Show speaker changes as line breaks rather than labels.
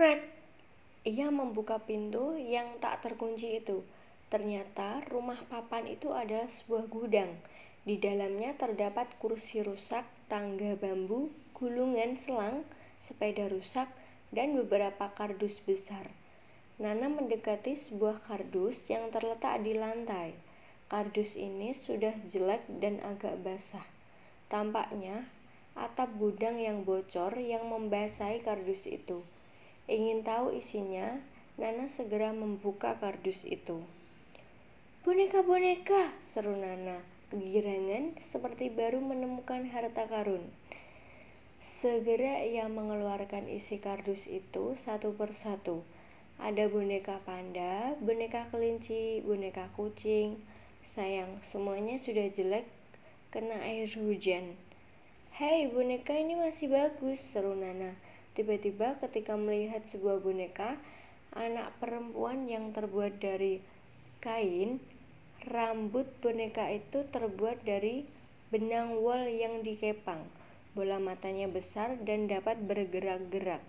Krek! Ia membuka pintu yang tak terkunci itu. Ternyata rumah papan itu adalah sebuah gudang. Di dalamnya terdapat kursi rusak, tangga bambu, gulungan selang, sepeda rusak, dan beberapa kardus besar. Nana mendekati sebuah kardus yang terletak di lantai. Kardus ini sudah jelek dan agak basah. Tampaknya atap gudang yang bocor yang membasahi kardus itu. Ingin tahu isinya, Nana segera membuka kardus itu. Boneka-boneka, seru Nana, kegirangan seperti baru menemukan harta karun. Segera ia mengeluarkan isi kardus itu satu persatu. Ada boneka panda, boneka kelinci, boneka kucing. Sayang, semuanya sudah jelek kena air hujan. Hei, boneka ini masih bagus, seru Nana. Tiba-tiba ketika melihat sebuah boneka, anak perempuan yang terbuat dari kain, rambut boneka itu terbuat dari benang wol yang dikepang. Bola matanya besar dan dapat bergerak-gerak.